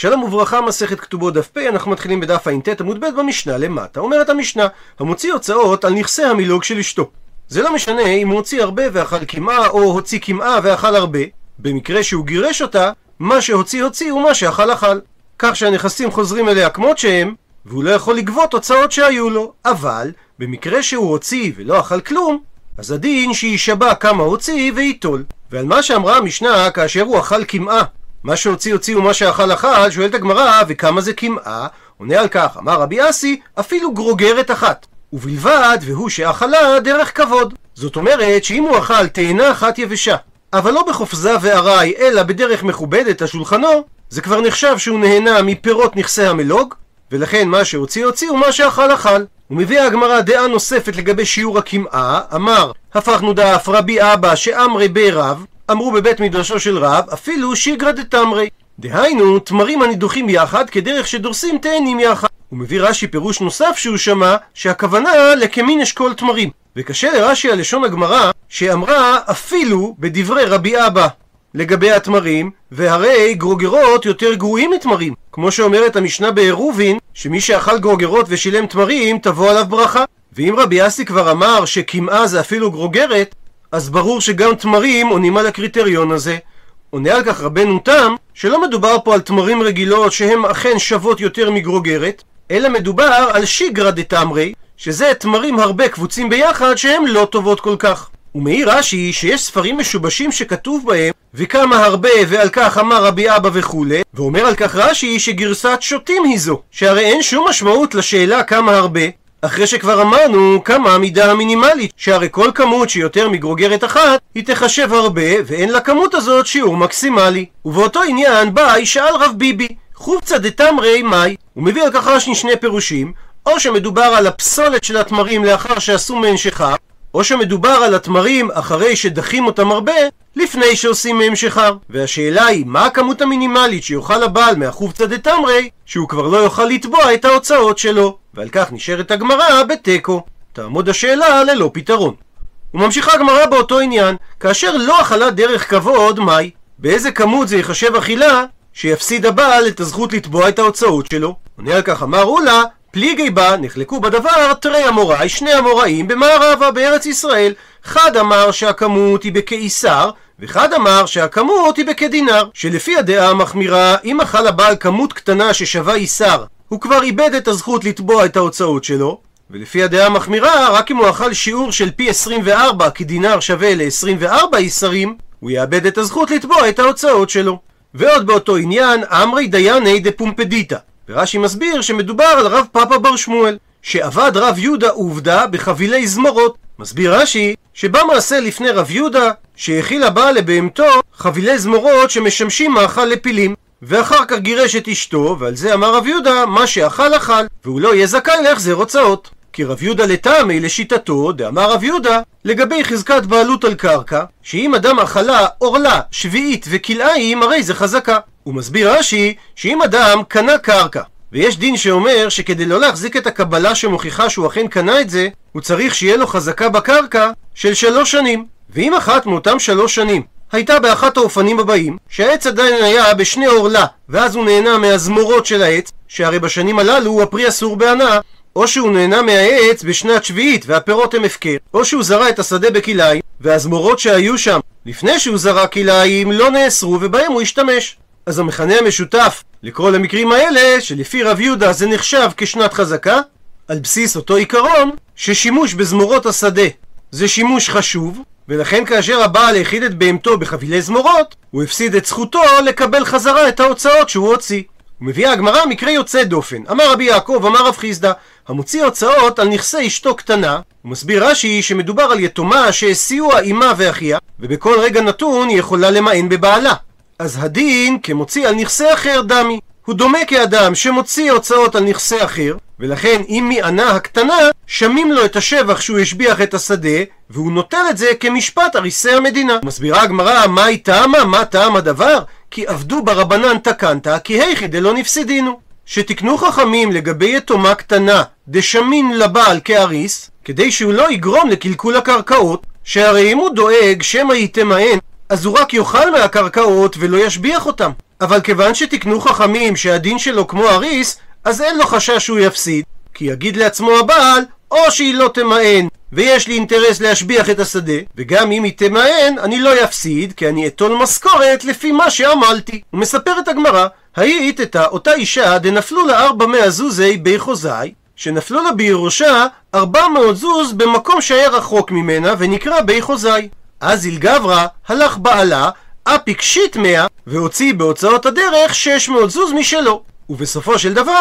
שלום וברכה, מסכת כתובות דף פ, אנחנו מתחילים בדף ע"ט עמוד ב' במשנה למטה. אומרת המשנה, המוציא הוצאות על נכסי המילוג של אשתו. זה לא משנה אם הוא הוציא הרבה ואכל קמעה, או הוציא קמעה ואכל הרבה. במקרה שהוא גירש אותה, מה שהוציא הוציא ומה שאכל אכל. כך שהנכסים חוזרים אליה כמות שהם, והוא לא יכול לגבות הוצאות שהיו לו. אבל, במקרה שהוא הוציא ולא אכל כלום, אז הדין שיישבע כמה הוציא וייטול. ועל מה שאמרה המשנה כאשר הוא אכל קמעה מה שהוציא הוציא ומה שאכל אכל, שואלת הגמרא, וכמה זה קמעה? עונה על כך, אמר רבי אסי, אפילו גרוגרת אחת. ובלבד, והוא שאכלה דרך כבוד. זאת אומרת, שאם הוא אכל תאנה אחת יבשה, אבל לא בחופזה וארעי, אלא בדרך מכובדת על שולחנו, זה כבר נחשב שהוא נהנה מפירות נכסי המלוג, ולכן מה שהוציא הוציא ומה שאכל אכל. ומביאה הגמרא דעה נוספת לגבי שיעור הקמעה, אמר, הפכנו דף רבי אבא שאמרי בי רב, אמרו בבית מדרשו של רב, אפילו שיגרא דתמרי. דהיינו, תמרים הנידוחים יחד כדרך שדורסים תאנים יחד. הוא מביא רש"י פירוש נוסף שהוא שמע, שהכוונה לכמין אשכול תמרים. וקשה לרש"י על לשון הגמרא, שאמרה אפילו בדברי רבי אבא לגבי התמרים, והרי גרוגרות יותר גרועים מתמרים. כמו שאומרת המשנה בעירובין, שמי שאכל גרוגרות ושילם תמרים, תבוא עליו ברכה. ואם רבי אסי כבר אמר שקמעה זה אפילו גרוגרת, אז ברור שגם תמרים עונים על הקריטריון הזה. עונה על כך רבנו תם, שלא מדובר פה על תמרים רגילות שהן אכן שוות יותר מגרוגרת, אלא מדובר על שיגרא דתמרי, שזה תמרים הרבה קבוצים ביחד שהן לא טובות כל כך. ומעיר רש"י שיש ספרים משובשים שכתוב בהם וכמה הרבה ועל כך אמר רבי אבא וכולי ואומר על כך רש"י שגרסת שוטים היא זו שהרי אין שום משמעות לשאלה כמה הרבה אחרי שכבר אמרנו כמה המידה המינימלית, שהרי כל כמות שיותר מגרוגרת אחת, היא תחשב הרבה, ואין לכמות הזאת שיעור מקסימלי. ובאותו עניין בא שאל רב ביבי, חופצה דתמרי מאי, הוא מביא על כך רש"י שני פירושים, או שמדובר על הפסולת של התמרים לאחר שעשו מהם שכר, או שמדובר על התמרים אחרי שדחים אותם הרבה, לפני שעושים מהם שכר. והשאלה היא, מה הכמות המינימלית שיוכל הבעל מהחופצה דתמרי, שהוא כבר לא יוכל לתבוע את ההוצאות שלו. ועל כך נשארת הגמרא בתיקו. תעמוד השאלה ללא פתרון. וממשיכה הגמרא באותו עניין, כאשר לא אכלה דרך כבוד, מהי? באיזה כמות זה יחשב אכילה שיפסיד הבעל את הזכות לתבוע את ההוצאות שלו? עונה על כך אמר אולה, פליגי בה נחלקו בדבר תרי אמוראי, שני אמוראים במערבה בארץ ישראל. אחד אמר שהכמות היא בקיסר, ואחד אמר שהכמות היא בכדינר. שלפי הדעה המחמירה, אם אכל הבעל כמות קטנה ששווה איסר, הוא כבר איבד את הזכות לתבוע את ההוצאות שלו, ולפי הדעה המחמירה, רק אם הוא אכל שיעור של פי 24 כדינר שווה ל-24 איסרים, הוא יאבד את הזכות לתבוע את ההוצאות שלו. ועוד באותו עניין, אמרי דייני דפומפדיטה. ורש"י מסביר שמדובר על רב פאפה בר שמואל, שעבד רב יהודה עובדה בחבילי זמורות. מסביר רש"י שבא מעשה לפני רב יהודה שהאכיל הבעל לבהמתו חבילי זמורות שמשמשים מאכל לפילים. ואחר כך גירש את אשתו, ועל זה אמר רב יהודה, מה שאכל אכל, והוא לא יהיה זכאי להחזר הוצאות. כי רב יהודה לטעמי לשיטתו, דאמר רב יהודה, לגבי חזקת בעלות על קרקע, שאם אדם אכלה עורלה, שביעית וכלאיים, הרי זה חזקה. הוא מסביר רש"י, שאם אדם קנה קרקע, ויש דין שאומר שכדי לא להחזיק את הקבלה שמוכיחה שהוא אכן קנה את זה, הוא צריך שיהיה לו חזקה בקרקע של שלוש שנים. ואם אחת מאותם שלוש שנים הייתה באחת האופנים הבאים, שהעץ עדיין היה בשני עורלה, ואז הוא נהנה מהזמורות של העץ, שהרי בשנים הללו הפרי אסור בהנאה, או שהוא נהנה מהעץ בשנת שביעית והפירות הם הפקר, או שהוא זרע את השדה בכלאיים, והזמורות שהיו שם לפני שהוא זרע כלאיים לא נאסרו ובהם הוא השתמש. אז המכנה המשותף לקרוא למקרים האלה, שלפי רב יהודה זה נחשב כשנת חזקה, על בסיס אותו עיקרון ששימוש בזמורות השדה זה שימוש חשוב, ולכן כאשר הבעל היחיד את בהמתו בחבילי זמורות, הוא הפסיד את זכותו לקבל חזרה את ההוצאות שהוא הוציא. ומביאה הגמרא מקרה יוצא דופן. אמר רבי יעקב, אמר רב חיסדא, המוציא הוצאות על נכסי אשתו קטנה, הוא מסביר רש"י שמדובר על יתומה שהסיוע אמה ואחיה, ובכל רגע נתון היא יכולה למען בבעלה. אז הדין כמוציא על נכסי אחר דמי. הוא דומה כאדם שמוציא הוצאות על נכסי אחר, ולכן אם מענה הקטנה, שמים לו את השבח שהוא השביח את השדה, והוא נוטל את זה כמשפט אריסי המדינה. מסבירה הגמרא, מהי טעמה? מה טעם הדבר? כי עבדו ברבנן תקנת, כי היכי דלא נפסידינו. שתקנו חכמים לגבי יתומה קטנה, דשמין לבעל כאריס, כדי שהוא לא יגרום לקלקול הקרקעות, שהרי אם הוא דואג שמא יתמהן, אז הוא רק יאכל מהקרקעות ולא ישביח אותם. אבל כיוון שתיקנו חכמים שהדין שלו כמו אריס, אז אין לו חשש שהוא יפסיד, כי יגיד לעצמו הבעל, או שהיא לא תמאן, ויש לי אינטרס להשביח את השדה, וגם אם היא תמאן, אני לא יפסיד, כי אני אטול משכורת לפי מה שעמלתי. ומספרת הגמרא, היית את אותה אישה דנפלו לה ארבע מאה זוזי בי חוזי, שנפלו לה בירושה ארבע מאות זוז במקום שהיה רחוק ממנה ונקרא בי חוזי. אז אילגברה הלך בעלה, אפיק שיט מאה, והוציא בהוצאות הדרך שש מאות זוז משלו. ובסופו של דבר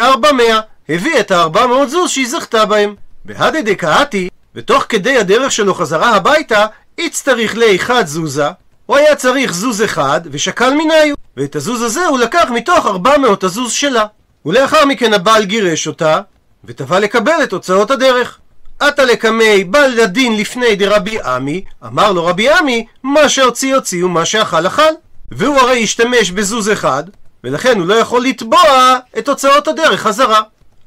ארבע מאה, הביא את הארבע מאות זוז שהיא זכתה בהם. בהדה דקאתי, ותוך כדי הדרך שלו חזרה הביתה, הצטריך לאחד זוזה, הוא היה צריך זוז אחד, ושקל מניו, ואת הזוז הזה הוא לקח מתוך ארבע מאות הזוז שלה. ולאחר מכן הבעל גירש אותה, ותבע לקבל את הוצאות הדרך. עתה לקמי בא לדין לפני דרבי עמי, אמר לו רבי עמי, מה שהוציא הוציא ומה שאכל אכל. והוא הרי השתמש בזוז אחד, ולכן הוא לא יכול לתבוע את הוצאות הדרך חזרה.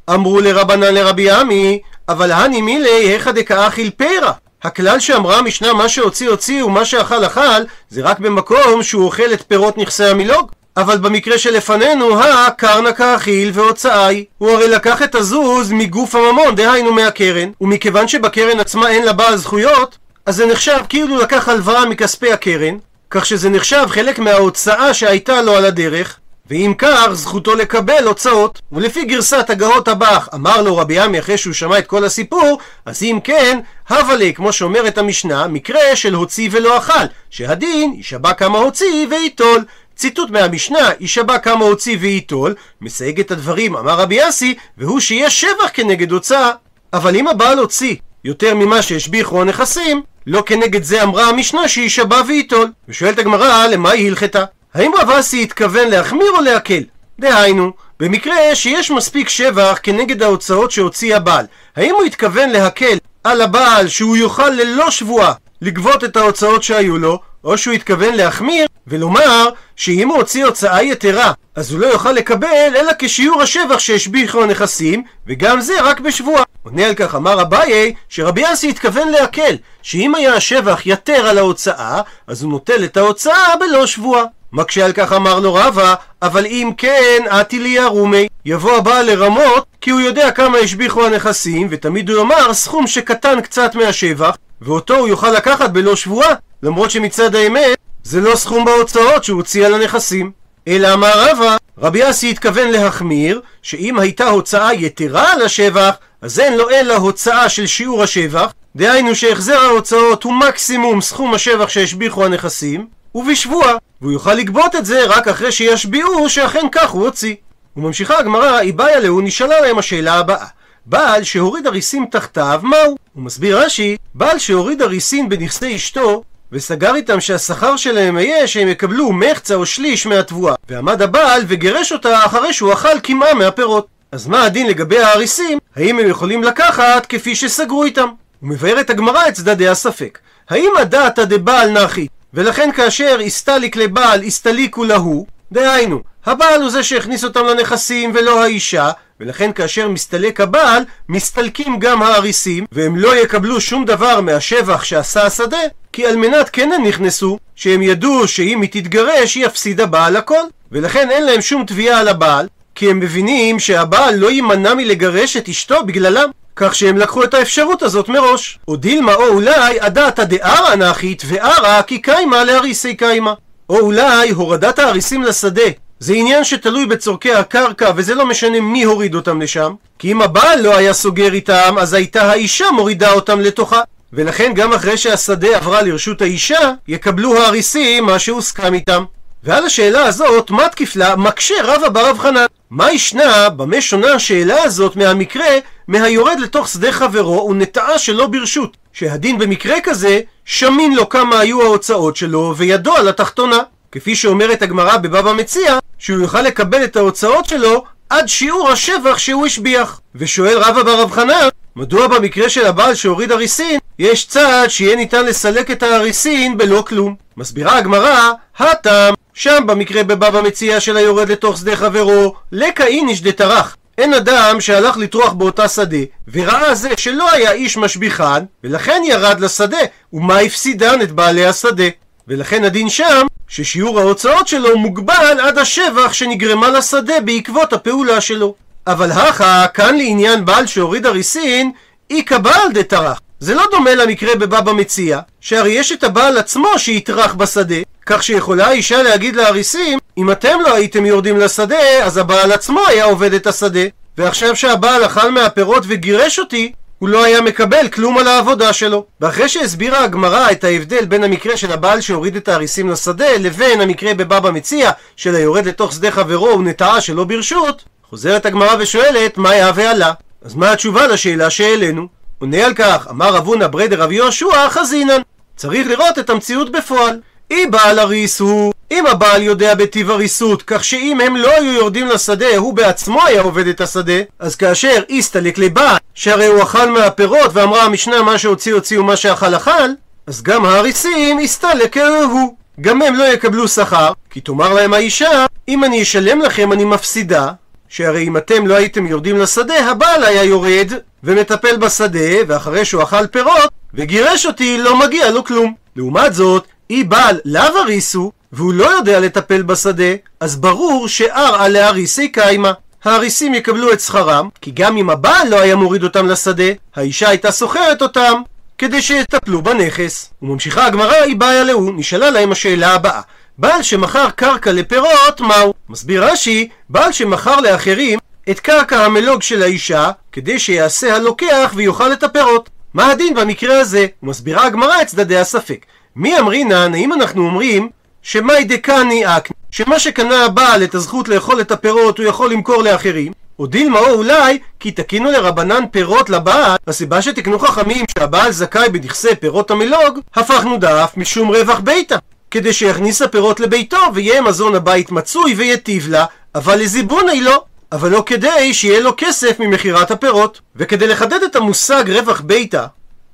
אמרו לרבנן לרבי עמי, אבל הני מילי היכא דקאכיל פירא. הכלל שאמרה המשנה מה שהוציא הוציא ומה שאכל אכל, זה רק במקום שהוא אוכל את פירות נכסי המילוג. אבל במקרה שלפנינו, הקרנא כאכיל והוצאי. הוא הרי לקח את הזוז מגוף הממון, דהיינו מהקרן, ומכיוון שבקרן עצמה אין לה בעל זכויות, אז זה נחשב כאילו לקח הלוואה מכספי הקרן, כך שזה נחשב חלק מההוצאה שהייתה לו על הדרך, ואם כך, זכותו לקבל הוצאות. ולפי גרסת הגאות הבח, אמר לו רבי עמי אחרי שהוא שמע את כל הסיפור, אז אם כן, הווה לי, כמו שאומרת המשנה, מקרה של הוציא ולא אכל, שהדין יישבע כמה הוציא וייטול. ציטוט מהמשנה, יישבע כמה הוציא וייטול, מסייג את הדברים, אמר רבי אסי, והוא שיש שבח כנגד הוצאה. אבל אם הבעל הוציא יותר ממה שהשביחו הנכסים, לא כנגד זה אמרה המשנה שיישבע וייטול. ושואלת הגמרא, למה היא הלכתה? האם רב אסי התכוון להחמיר או להקל? דהיינו, במקרה שיש מספיק שבח כנגד ההוצאות שהוציא הבעל, האם הוא התכוון להקל על הבעל שהוא יוכל ללא שבועה לגבות את ההוצאות שהיו לו, או שהוא התכוון להחמיר ולומר שאם הוא הוציא הוצאה יתרה אז הוא לא יוכל לקבל אלא כשיעור השבח שהשביחו הנכסים וגם זה רק בשבועה. עונה על כך אמר אביי שרבי אסי התכוון להקל שאם היה השבח יתר על ההוצאה אז הוא נוטל את ההוצאה בלא שבועה. מקשה על כך אמר לו רבא, אבל אם כן, אתי לי ארומי. יבוא הבעל לרמות, כי הוא יודע כמה השביחו הנכסים, ותמיד הוא יאמר סכום שקטן קצת מהשבח, ואותו הוא יוכל לקחת בלא שבועה, למרות שמצד האמת, זה לא סכום בהוצאות שהוא הוציא על הנכסים. אלא אמר רבא, רבי אסי התכוון להחמיר, שאם הייתה הוצאה יתרה על השבח, אז אין לו אלא הוצאה של שיעור השבח, דהיינו שהחזר ההוצאות הוא מקסימום סכום השבח שהשביחו הנכסים, ובשבוע, והוא יוכל לגבות את זה רק אחרי שישביעו שאכן כך הוא הוציא. וממשיכה הגמרא, איבאיה להו, נשאלה להם השאלה הבאה. בעל שהוריד הריסים תחתיו, מהו? הוא מסביר רש"י, בעל שהוריד הריסים בנכסי אשתו, וסגר איתם שהשכר שלהם יהיה שהם יקבלו מחצה או שליש מהתבואה, ועמד הבעל וגירש אותה אחרי שהוא אכל קמעה מהפירות. אז מה הדין לגבי האריסים? האם הם יכולים לקחת כפי שסגרו איתם? ומבארת הגמרא את צדדי הספק. האם הדעתא דבעל נחי ולכן כאשר הסתליק לבעל הסתליקו להו, דהיינו, הבעל הוא זה שהכניס אותם לנכסים ולא האישה, ולכן כאשר מסתלק הבעל, מסתלקים גם האריסים, והם לא יקבלו שום דבר מהשבח שעשה השדה, כי על מנת כן הם נכנסו, שהם ידעו שאם היא תתגרש, יפסיד הבעל הכל. ולכן אין להם שום תביעה על הבעל, כי הם מבינים שהבעל לא יימנע מלגרש את אשתו בגללם. כך שהם לקחו את האפשרות הזאת מראש. או דילמה או אולי הדעתא דערא נחית וערא כי קיימא להריסי קיימא. או אולי הורדת האריסים לשדה זה עניין שתלוי בצורכי הקרקע וזה לא משנה מי הוריד אותם לשם כי אם הבעל לא היה סוגר איתם אז הייתה האישה מורידה אותם לתוכה ולכן גם אחרי שהשדה עברה לרשות האישה יקבלו האריסים מה שהוסכם איתם ועל השאלה הזאת, מה תקיף לה? מקשה רבא ברב חנן. מה ישנה, במה שונה השאלה הזאת מהמקרה מהיורד לתוך שדה חברו ונטעה שלא ברשות? שהדין במקרה כזה, שמין לו כמה היו ההוצאות שלו וידו על התחתונה. כפי שאומרת הגמרא בבבא מציע, שהוא יוכל לקבל את ההוצאות שלו עד שיעור השבח שהוא השביח. ושואל רבא ברב חנן, מדוע במקרה של הבעל שהוריד אריסין, יש צעד שיהיה ניתן לסלק את האריסין בלא כלום? מסבירה הגמרא, הטעם שם במקרה בבבא מציע של היורד לתוך שדה חברו, לקה איניש דטרח. אין אדם שהלך לטרוח באותה שדה, וראה זה שלא היה איש משביחן, ולכן ירד לשדה, ומה הפסידן את בעלי השדה. ולכן הדין שם, ששיעור ההוצאות שלו מוגבל עד השבח שנגרמה לשדה בעקבות הפעולה שלו. אבל הכה, כאן לעניין בעל שהוריד הריסין, איכא בעל דטרח. זה לא דומה למקרה בבבא מציע, שהרי יש את הבעל עצמו שיטרח בשדה, כך שיכולה האישה להגיד לאריסים, אם אתם לא הייתם יורדים לשדה, אז הבעל עצמו היה עובד את השדה. ועכשיו שהבעל אכל מהפירות וגירש אותי, הוא לא היה מקבל כלום על העבודה שלו. ואחרי שהסבירה הגמרא את ההבדל בין המקרה של הבעל שהוריד את האריסים לשדה, לבין המקרה בבבא מציע, של היורד לתוך שדה חברו ונטעה שלא ברשות, חוזרת הגמרא ושואלת, מה היה ועלה? אז מה התשובה לשאלה שהעלינו? עונה על כך, אמר אבונה ברדר רבי יהושע, חזינן. צריך לראות את המציאות בפועל. אי בעל הריס הוא, אם הבעל יודע בטיב הריסות, כך שאם הם לא היו יורדים לשדה, הוא בעצמו היה עובד את השדה, אז כאשר הסתלק לבעל, שהרי הוא אכל מהפירות, ואמרה המשנה מה שהוציא הוציא ומה שאכל אכל, אז גם ההריסים הסתלק הוא. גם הם לא יקבלו שכר, כי תאמר להם האישה, אם אני אשלם לכם אני מפסידה, שהרי אם אתם לא הייתם יורדים לשדה, הבעל היה יורד ומטפל בשדה, ואחרי שהוא אכל פירות וגירש אותי, לא מגיע לו כלום. לעומת זאת, אי בעל לאו הריסו, והוא לא יודע לטפל בשדה, אז ברור שאר על להריסי קיימה. ההריסים יקבלו את שכרם, כי גם אם הבעל לא היה מוריד אותם לשדה, האישה הייתה סוחרת אותם כדי שיטפלו בנכס. וממשיכה הגמרא, היא בעיה להוא, נשאלה להם השאלה הבאה. בעל שמכר קרקע לפירות, מהו? מסביר רש"י, בעל שמכר לאחרים את קרקע המלוג של האישה, כדי שיעשה הלוקח ויאכל את הפירות. מה הדין במקרה הזה? ומסבירה הגמרא את צדדי הספק. מי אמרינן, האם אנחנו אומרים שמאי דקני אקני, שמה שקנה הבעל את הזכות לאכול את הפירות הוא יכול למכור לאחרים, או דילמאו אולי כי תקינו לרבנן פירות לבעל, הסיבה שתקנו חכמים שהבעל זכאי בנכסי פירות המלוג, הפכנו דף משום רווח ביתה. כדי שיכניס הפירות לביתו ויהיה מזון הבית מצוי ויטיב לה, אבל לזיבוני לא. אבל לא כדי שיהיה לו כסף ממכירת הפירות. וכדי לחדד את המושג רווח ביתה,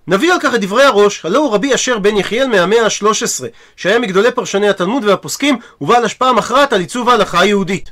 נביא על כך את דברי הראש, הלא הוא רבי אשר בן יחיאל מהמאה ה-13, שהיה מגדולי פרשני התלמוד והפוסקים, ובעל השפעה מכרעת על עיצוב ההלכה היהודית.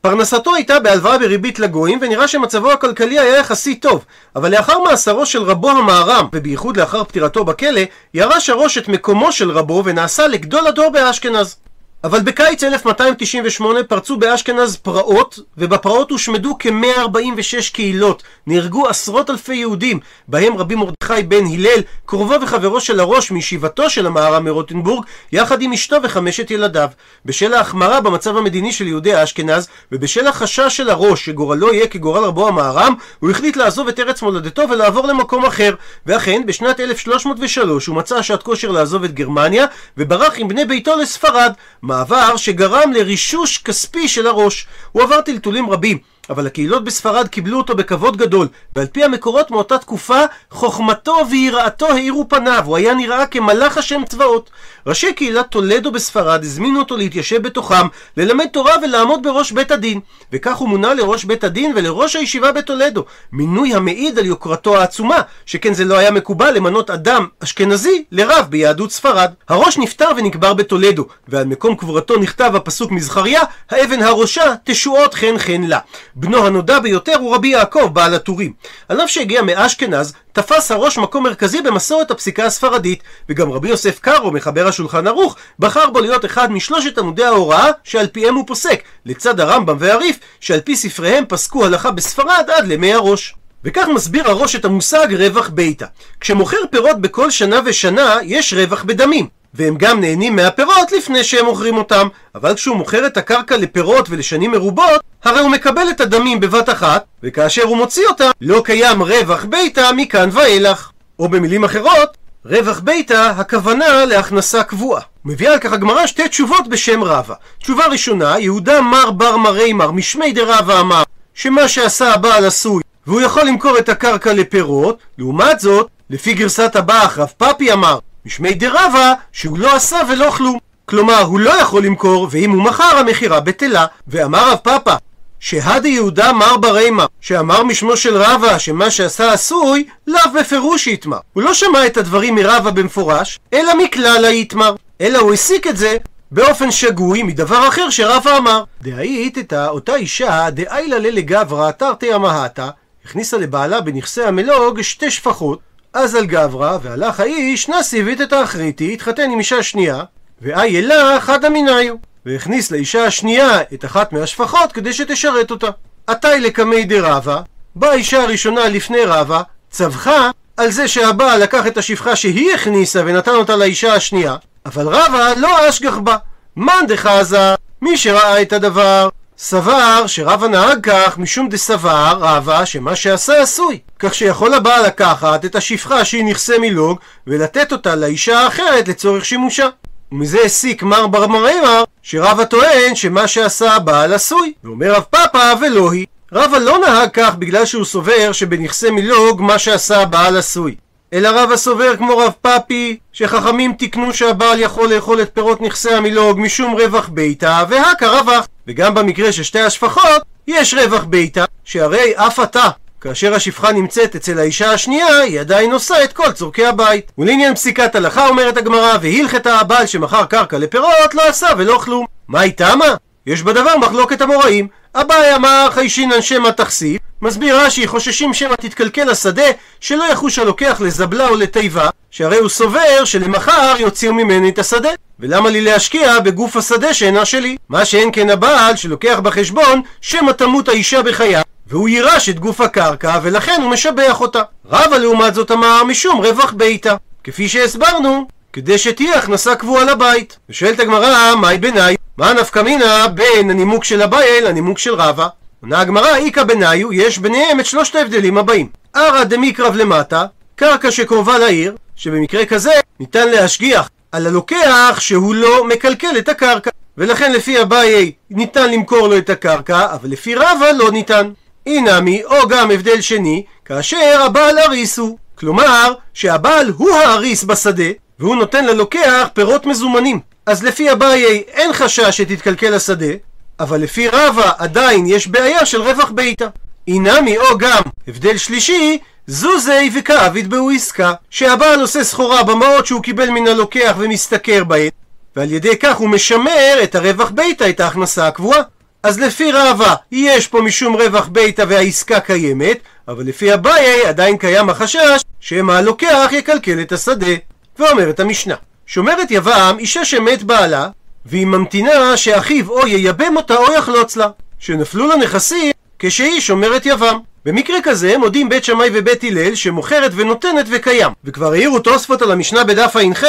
פרנסתו הייתה בהלוואה בריבית לגויים, ונראה שמצבו הכלכלי היה יחסית טוב. אבל לאחר מאסרו של רבו המערם, ובייחוד לאחר פטירתו בכלא, ירש הראש את מקומו של רבו ונעשה לגדול הדור באשכנז. אבל בקיץ 1298 פרצו באשכנז פרעות, ובפרעות הושמדו כ-146 קהילות. נהרגו עשרות אלפי יהודים, בהם רבי מרדכי בן הלל, קרובו וחברו של הראש מישיבתו של המהר"ם מרוטנבורג, יחד עם אשתו וחמשת ילדיו. בשל ההחמרה במצב המדיני של יהודי אשכנז, ובשל החשש של הראש שגורלו יהיה כגורל רבו המהר"ם, הוא החליט לעזוב את ארץ מולדתו ולעבור למקום אחר. ואכן, בשנת 1303 הוא מצא שעת כושר לעזוב את גרמניה, וברח עם בני ביתו לספרד. מעבר שגרם לרישוש כספי של הראש. הוא עבר טלטולים רבים. אבל הקהילות בספרד קיבלו אותו בכבוד גדול, ועל פי המקורות מאותה תקופה, חוכמתו ויראתו האירו פניו, הוא היה נראה כמלאך השם צבאות. ראשי קהילת טולדו בספרד הזמינו אותו להתיישב בתוכם, ללמד תורה ולעמוד בראש בית הדין. וכך הוא מונה לראש בית הדין ולראש הישיבה בטולדו. מינוי המעיד על יוקרתו העצומה, שכן זה לא היה מקובל למנות אדם אשכנזי לרב ביהדות ספרד. הראש נפטר ונקבר בטולדו, ועל מקום קבורתו נכתב הפסוק מזכריה, האבן הראשה תשועות חן חן לה. בנו הנודע ביותר הוא רבי יעקב, בעל הטורים. על אף שהגיע מאשכנז, תפס הראש מקום מרכזי במסורת הפסיקה הספרדית, וגם רבי יוסף קארו, מחבר השולחן ערוך, בחר בו להיות אחד משלושת עמודי ההוראה שעל פיהם הוא פוסק, לצד הרמב"ם והריף, שעל פי ספריהם פסקו הלכה בספרד עד לימי הראש. וכך מסביר הראש את המושג רווח ביתה. כשמוכר פירות בכל שנה ושנה, יש רווח בדמים. והם גם נהנים מהפירות לפני שהם מוכרים אותם. אבל כשהוא מוכר את הקרקע לפירות ולשנים מרובות, הרי הוא מקבל את הדמים בבת אחת, וכאשר הוא מוציא אותם, לא קיים רווח ביתה מכאן ואילך. או במילים אחרות, רווח ביתה הכוונה להכנסה קבועה. מביאה על כך הגמרא שתי תשובות בשם רבא. תשובה ראשונה, יהודה מר בר מרי מר משמי דרבא אמר שמה שעשה הבעל עשוי והוא יכול למכור את הקרקע לפירות, לעומת זאת, לפי גרסת הבאח רב פאפי אמר משמי דרבה שהוא לא עשה ולא כלום. כלומר, הוא לא יכול למכור, ואם הוא מכר, המכירה בטלה. ואמר רב פאפה, שהדה יהודה מר ברימה, שאמר משמו של רבא שמה שעשה עשוי, לאו בפירוש יתמר. הוא לא שמע את הדברים מרבא במפורש, אלא מכלל היתמר. אלא הוא הסיק את זה באופן שגוי מדבר אחר שרבא אמר. דהאית את אותה אישה דאיילה ללגברא תרתי אמהתה, הכניסה לבעלה בנכסי המלוג שתי שפחות, אז על גברא, והלך האיש, נשיא את האחריתי, התחתן עם אישה שנייה, ואי אלה חד אמיניו, והכניס לאישה השנייה את אחת מהשפחות כדי שתשרת אותה. עתי לקמי דרבה, באה האישה הראשונה לפני רבה, צווחה על זה שהבעל לקח את השפחה שהיא הכניסה ונתן אותה לאישה השנייה, אבל רבה לא אשגח בה. מאן דחזה, מי שראה את הדבר, סבר שרבה נהג כך משום דסבר רבה שמה שעשה עשוי. כך שיכול הבעל לקחת את השפחה שהיא נכסה מלוג ולתת אותה לאישה האחרת לצורך שימושה. ומזה הסיק מר בר מרמר שרבה טוען שמה שעשה הבעל עשוי. ואומר רב פאפא ולא היא. רבה לא נהג כך בגלל שהוא סובר שבנכסי מילוג מה שעשה הבעל עשוי. אלא רבה סובר כמו רב פאפי שחכמים תיקנו שהבעל יכול לאכול את פירות נכסי המילוג משום רווח ביתה והכה רווח וגם במקרה של שתי השפחות יש רווח ביתה שהרי אף אתה כאשר השפחה נמצאת אצל האישה השנייה, היא עדיין עושה את כל צורכי הבית. ולעניין פסיקת הלכה אומרת הגמרא, והלכתה הבעל שמכר קרקע לפירות, לא עשה ולא כלום. מה היא תמה? יש בדבר מחלוקת המוראים. אביי אמר חיישינן שמא תכסיף, מסביר רש"י חוששים שמא תתקלקל השדה שלא יחוש הלוקח לזבלה או לתיבה שהרי הוא סובר שלמחר יוציאו ממני את השדה ולמה לי להשקיע בגוף השדה שאינה שלי? מה שאין כן הבעל שלוקח בחשבון שמא תמות האישה בחיה והוא יירש את גוף הקרקע ולכן הוא משבח אותה. רבא לעומת זאת אמר משום רווח ביתה כפי שהסברנו כדי שתהיה הכנסה קבועה לבית. ושואלת הגמרא, מהי ביניי? מה נפקא מינה בין הנימוק של אביי לנימוק של רבא? עונה הגמרא, איכא ביניו, יש ביניהם את שלושת ההבדלים הבאים. ערא דמיקרב למטה, קרקע שקרובה לעיר, שבמקרה כזה ניתן להשגיח על הלוקח שהוא לא מקלקל את הקרקע. ולכן לפי אביי ניתן למכור לו את הקרקע, אבל לפי רבא לא ניתן. אינמי, או גם הבדל שני, כאשר הבעל אריס הוא. כלומר, שהבעל הוא האריס בשדה, והוא נותן ללוקח פירות מזומנים. אז לפי אביי אין חשש שתתקלקל השדה, אבל לפי רבא עדיין יש בעיה של רווח ביתה. אינמי או גם הבדל שלישי, זוזי וכעביד בהו עסקה, שהבעל עושה סחורה במעות שהוא קיבל מן הלוקח ומשתכר בהן, ועל ידי כך הוא משמר את הרווח ביתה, את ההכנסה הקבועה. אז לפי רבא יש פה משום רווח ביתה והעסקה קיימת, אבל לפי אביי עדיין קיים החשש שמא הלוקח יקלקל את השדה. ואומרת המשנה, שומרת יבם אישה שמת בעלה, והיא ממתינה שאחיו או ייבם אותה או יחלוץ לה, שנפלו לה נכסים כשהיא שומרת יבם. במקרה כזה מודים בית שמאי ובית הלל שמוכרת ונותנת וקיים. וכבר העירו תוספות על המשנה בדף ע"ח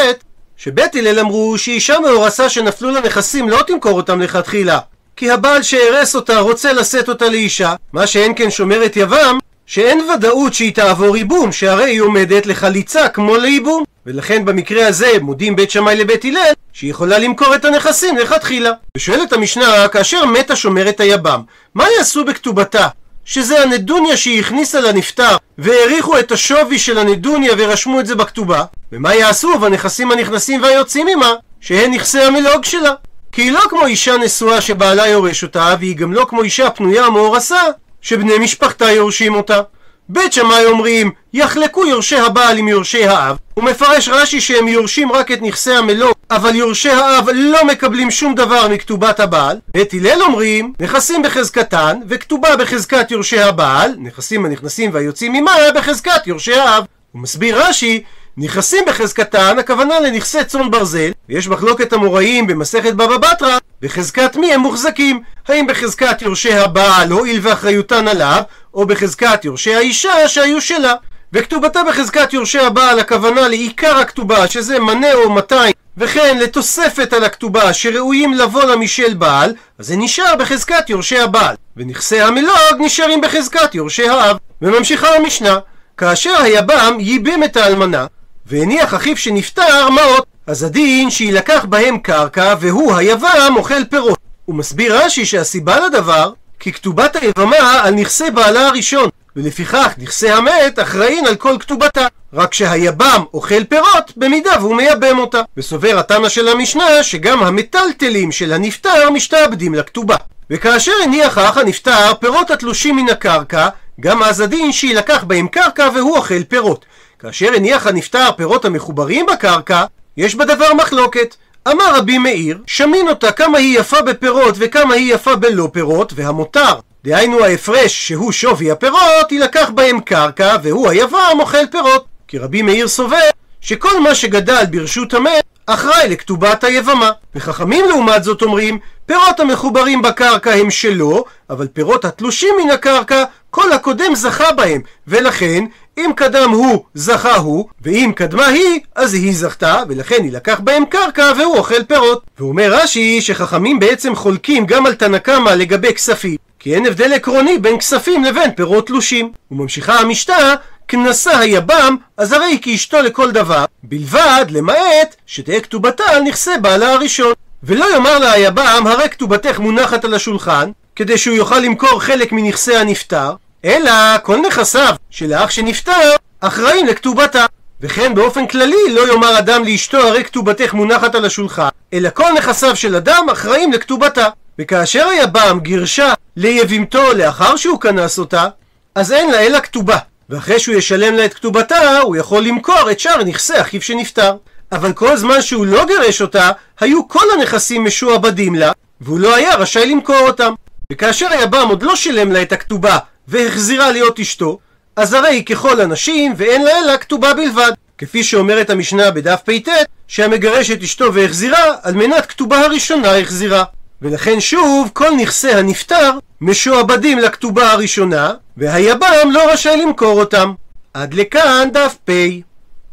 שבית הלל אמרו שאישה מאורסה שנפלו לה נכסים לא תמכור אותם לכתחילה כי הבעל שהרס אותה רוצה לשאת אותה לאישה, מה שאין כן שומרת יבם, שאין ודאות שהיא תעבור ייבום, שהרי היא עומדת לחליצה כמו לייבום. ולכן במקרה הזה מודים בית שמאי לבית הלל שהיא יכולה למכור את הנכסים לכתחילה. ושואלת המשנה, כאשר מתה שומרת היבם, מה יעשו בכתובתה? שזה הנדוניה שהיא הכניסה לנפטר והעריכו את השווי של הנדוניה ורשמו את זה בכתובה ומה יעשו בנכסים הנכנסים והיוצאים עמה שהן נכסי המלוג שלה כי היא לא כמו אישה נשואה שבעלה יורש אותה והיא גם לא כמו אישה פנויה או מאורסה שבני משפחתה יורשים אותה בית שמאי אומרים, יחלקו יורשי הבעל עם יורשי האב. הוא מפרש רש"י שהם יורשים רק את נכסי המלוא, אבל יורשי האב לא מקבלים שום דבר מכתובת הבעל. בית הלל אומרים, נכסים בחזקתן, וכתובה בחזקת יורשי הבעל, נכסים הנכנסים והיוצאים ממה בחזקת יורשי האב. הוא מסביר רש"י, נכסים בחזקתן, הכוונה לנכסי צאן ברזל, ויש מחלוקת המוראים במסכת בבא בתרא, בחזקת מי הם מוחזקים, האם בחזקת יורשי הבעל הואיל ואחריותן עליו, או בחזקת יורשי האישה שהיו שלה. וכתובתה בחזקת יורשי הבעל הכוונה לעיקר הכתובה שזה מנה או 200 וכן לתוספת על הכתובה שראויים לבוא לה משל בעל אז זה נשאר בחזקת יורשי הבעל ונכסי המלוג נשארים בחזקת יורשי האב וממשיכה המשנה כאשר היבם ייבם את האלמנה והניח אחיו שנפטר מעות אז הדין שיילקח בהם קרקע והוא היבם אוכל פירות הוא מסביר רש"י שהסיבה לדבר כי כתובת היבמה על נכסי בעלה הראשון, ולפיכך נכסי המת אחראין על כל כתובתה. רק שהיבם אוכל פירות במידה והוא מייבם אותה. וסובר התנא של המשנה שגם המטלטלים של הנפטר משתעבדים לכתובה. וכאשר הניח האח הנפטר פירות התלושים מן הקרקע, גם אז הדין שיילקח בהם קרקע והוא אוכל פירות. כאשר הניח הנפטר פירות המחוברים בקרקע, יש בדבר מחלוקת. אמר רבי מאיר, שמין אותה כמה היא יפה בפירות וכמה היא יפה בלא פירות, והמותר, דהיינו ההפרש שהוא שווי הפירות, יילקח בהם קרקע, והוא היבם אוכל פירות. כי רבי מאיר סובר שכל מה שגדל ברשות המת, אחראי לכתובת היבמה. וחכמים לעומת זאת אומרים, פירות המחוברים בקרקע הם שלו, אבל פירות התלושים מן הקרקע, כל הקודם זכה בהם, ולכן אם קדם הוא, זכה הוא, ואם קדמה היא, אז היא זכתה, ולכן יילקח בהם קרקע והוא אוכל פירות. ואומר רש"י שחכמים בעצם חולקים גם על תנא קמא לגבי כספים, כי אין הבדל עקרוני בין כספים לבין פירות תלושים. וממשיכה המשנה, כנסה היבם, אז הרי היא כאשתו לכל דבר, בלבד, למעט, שתהא כתובתה על נכסי בעלה הראשון. ולא יאמר לה היבם, הרי כתובתך מונחת על השולחן, כדי שהוא יוכל למכור חלק מנכסי הנפטר, אלא כל נכסיו של האח שנפטר אחראים לכתובתה. וכן באופן כללי לא יאמר אדם לאשתו הרי כתובתך מונחת על השולחן, אלא כל נכסיו של אדם אחראים לכתובתה. וכאשר היבם גירשה ליבימתו לאחר שהוא כנס אותה, אז אין לה אלא כתובה. ואחרי שהוא ישלם לה את כתובתה, הוא יכול למכור את שאר נכסי אחיו שנפטר. אבל כל זמן שהוא לא גירש אותה, היו כל הנכסים משועבדים לה, והוא לא היה רשאי למכור אותם. וכאשר היבם עוד לא שילם לה את הכתובה והחזירה להיות אשתו, אז הרי היא ככל הנשים ואין לה אלא כתובה בלבד. כפי שאומרת המשנה בדף פט, שהמגרש את אשתו והחזירה, על מנת כתובה הראשונה החזירה. ולכן שוב, כל נכסי הנפטר משועבדים לכתובה הראשונה, והיבם לא רשאי למכור אותם. עד לכאן דף פ.